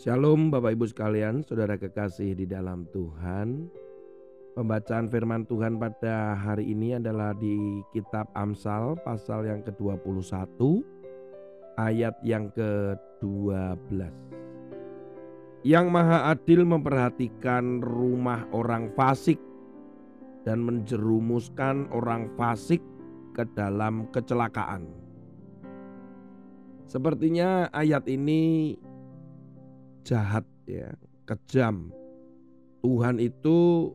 Shalom Bapak Ibu sekalian, saudara kekasih di dalam Tuhan. Pembacaan firman Tuhan pada hari ini adalah di kitab Amsal pasal yang ke-21 ayat yang ke-12. Yang Maha Adil memperhatikan rumah orang fasik dan menjerumuskan orang fasik ke dalam kecelakaan. Sepertinya ayat ini jahat ya, kejam. Tuhan itu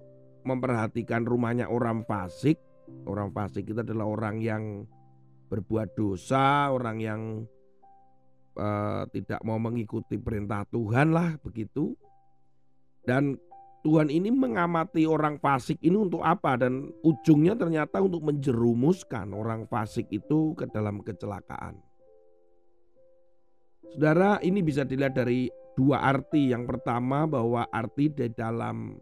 memperhatikan rumahnya orang fasik. Orang fasik itu adalah orang yang berbuat dosa, orang yang uh, tidak mau mengikuti perintah Tuhan lah begitu. Dan Tuhan ini mengamati orang fasik ini untuk apa dan ujungnya ternyata untuk menjerumuskan orang fasik itu ke dalam kecelakaan. Saudara, ini bisa dilihat dari dua arti. Yang pertama bahwa arti di dalam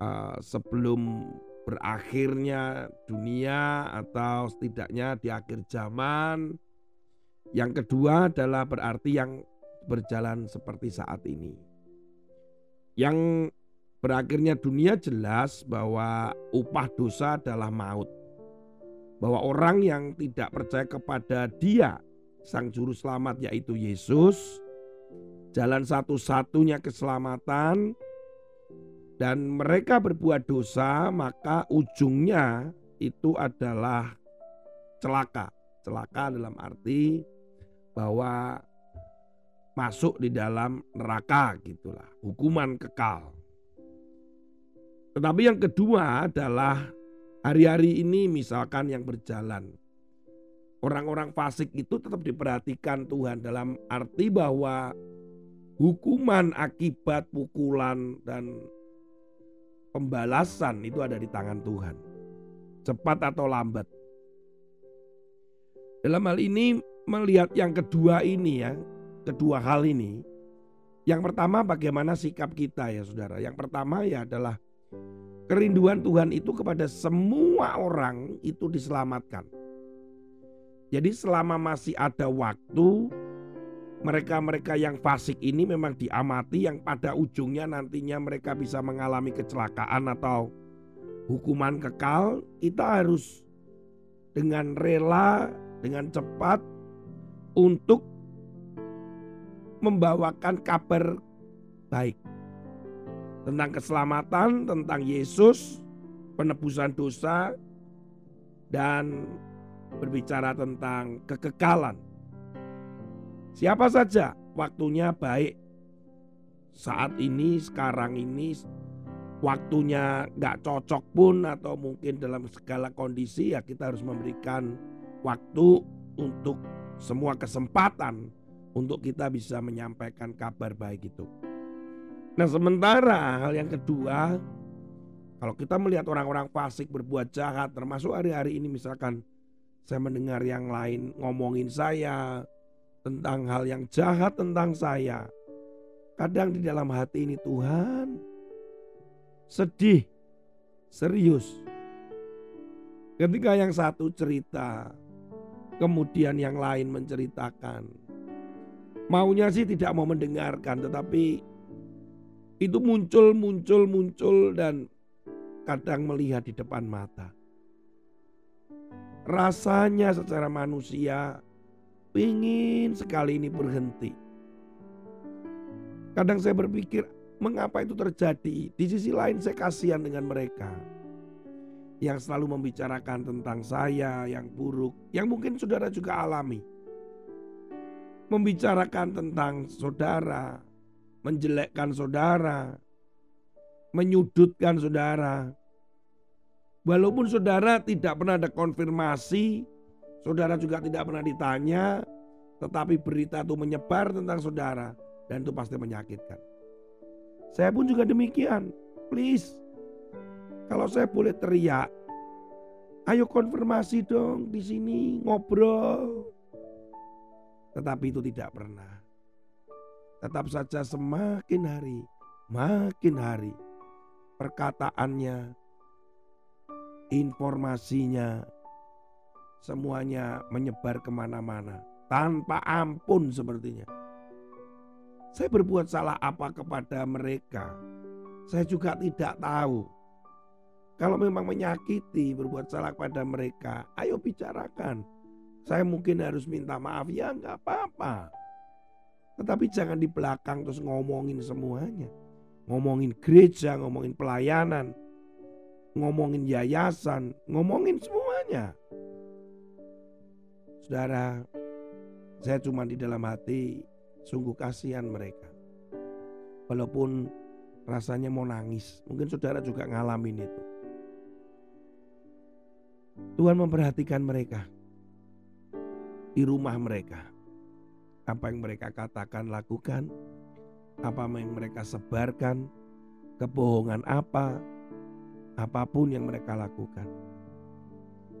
uh, sebelum berakhirnya dunia atau setidaknya di akhir zaman. Yang kedua adalah berarti yang berjalan seperti saat ini. Yang berakhirnya dunia jelas bahwa upah dosa adalah maut. Bahwa orang yang tidak percaya kepada Dia, Sang Juru Selamat, yaitu Yesus, jalan satu-satunya keselamatan, dan mereka berbuat dosa, maka ujungnya itu adalah celaka. Celaka dalam arti bahwa masuk di dalam neraka gitulah, hukuman kekal. Tetapi yang kedua adalah hari-hari ini misalkan yang berjalan. Orang-orang fasik itu tetap diperhatikan Tuhan dalam arti bahwa hukuman akibat pukulan dan pembalasan itu ada di tangan Tuhan. Cepat atau lambat. Dalam hal ini melihat yang kedua ini ya, kedua hal ini. Yang pertama bagaimana sikap kita ya saudara. Yang pertama ya adalah kerinduan Tuhan itu kepada semua orang itu diselamatkan. Jadi selama masih ada waktu mereka-mereka yang fasik ini memang diamati yang pada ujungnya nantinya mereka bisa mengalami kecelakaan atau hukuman kekal, kita harus dengan rela, dengan cepat untuk membawakan kabar baik tentang keselamatan, tentang Yesus, penebusan dosa, dan berbicara tentang kekekalan Siapa saja waktunya baik saat ini, sekarang ini, waktunya nggak cocok pun atau mungkin dalam segala kondisi ya kita harus memberikan waktu untuk semua kesempatan untuk kita bisa menyampaikan kabar baik itu. Nah sementara hal yang kedua, kalau kita melihat orang-orang fasik berbuat jahat, termasuk hari-hari ini misalkan saya mendengar yang lain ngomongin saya, tentang hal yang jahat tentang saya. Kadang di dalam hati ini Tuhan sedih, serius. Ketika yang satu cerita, kemudian yang lain menceritakan. Maunya sih tidak mau mendengarkan, tetapi itu muncul, muncul, muncul dan kadang melihat di depan mata. Rasanya secara manusia Ingin sekali ini berhenti. Kadang saya berpikir, mengapa itu terjadi? Di sisi lain saya kasihan dengan mereka. Yang selalu membicarakan tentang saya yang buruk. Yang mungkin saudara juga alami. Membicarakan tentang saudara. Menjelekkan saudara. Menyudutkan saudara. Walaupun saudara tidak pernah ada konfirmasi Saudara juga tidak pernah ditanya, tetapi berita itu menyebar tentang saudara dan itu pasti menyakitkan. Saya pun juga demikian. Please, kalau saya boleh teriak, ayo konfirmasi dong di sini ngobrol. Tetapi itu tidak pernah. Tetap saja semakin hari, makin hari perkataannya, informasinya, semuanya menyebar ke mana-mana tanpa ampun sepertinya. Saya berbuat salah apa kepada mereka? Saya juga tidak tahu. Kalau memang menyakiti, berbuat salah kepada mereka, ayo bicarakan. Saya mungkin harus minta maaf, ya nggak apa-apa. Tetapi jangan di belakang terus ngomongin semuanya. Ngomongin gereja, ngomongin pelayanan, ngomongin yayasan, ngomongin semuanya. Saudara, saya cuma di dalam hati sungguh kasihan mereka. Walaupun rasanya mau nangis, mungkin saudara juga ngalamin itu. Tuhan memperhatikan mereka di rumah mereka apa yang mereka katakan, lakukan, apa yang mereka sebarkan, kebohongan apa, apa pun yang mereka lakukan.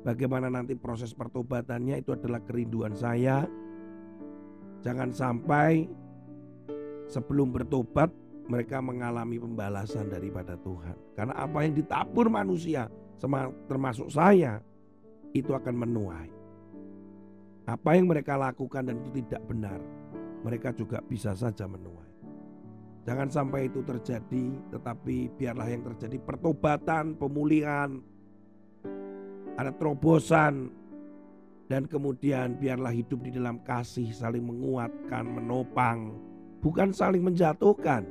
Bagaimana nanti proses pertobatannya itu adalah kerinduan saya. Jangan sampai sebelum bertobat mereka mengalami pembalasan daripada Tuhan. Karena apa yang ditabur manusia termasuk saya itu akan menuai. Apa yang mereka lakukan dan itu tidak benar, mereka juga bisa saja menuai. Jangan sampai itu terjadi, tetapi biarlah yang terjadi pertobatan, pemulihan, ada terobosan, dan kemudian biarlah hidup di dalam kasih, saling menguatkan, menopang, bukan saling menjatuhkan.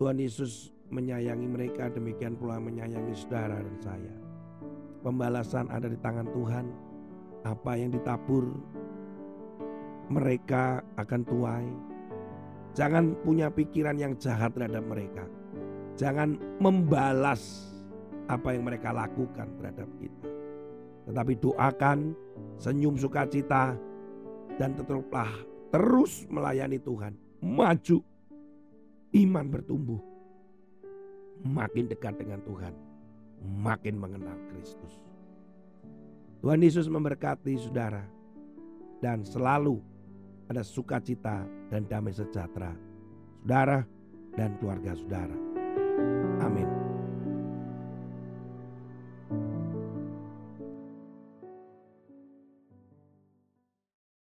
Tuhan Yesus menyayangi mereka, demikian pula menyayangi saudara dan saya. Pembalasan ada di tangan Tuhan apa yang ditabur mereka akan tuai. Jangan punya pikiran yang jahat terhadap mereka. Jangan membalas apa yang mereka lakukan terhadap kita. Tetapi doakan, senyum sukacita, dan tetaplah terus melayani Tuhan. Maju, iman bertumbuh, makin dekat dengan Tuhan, makin mengenal Kristus. Tuhan Yesus memberkati saudara dan selalu ada sukacita dan damai sejahtera saudara dan keluarga saudara. Amin.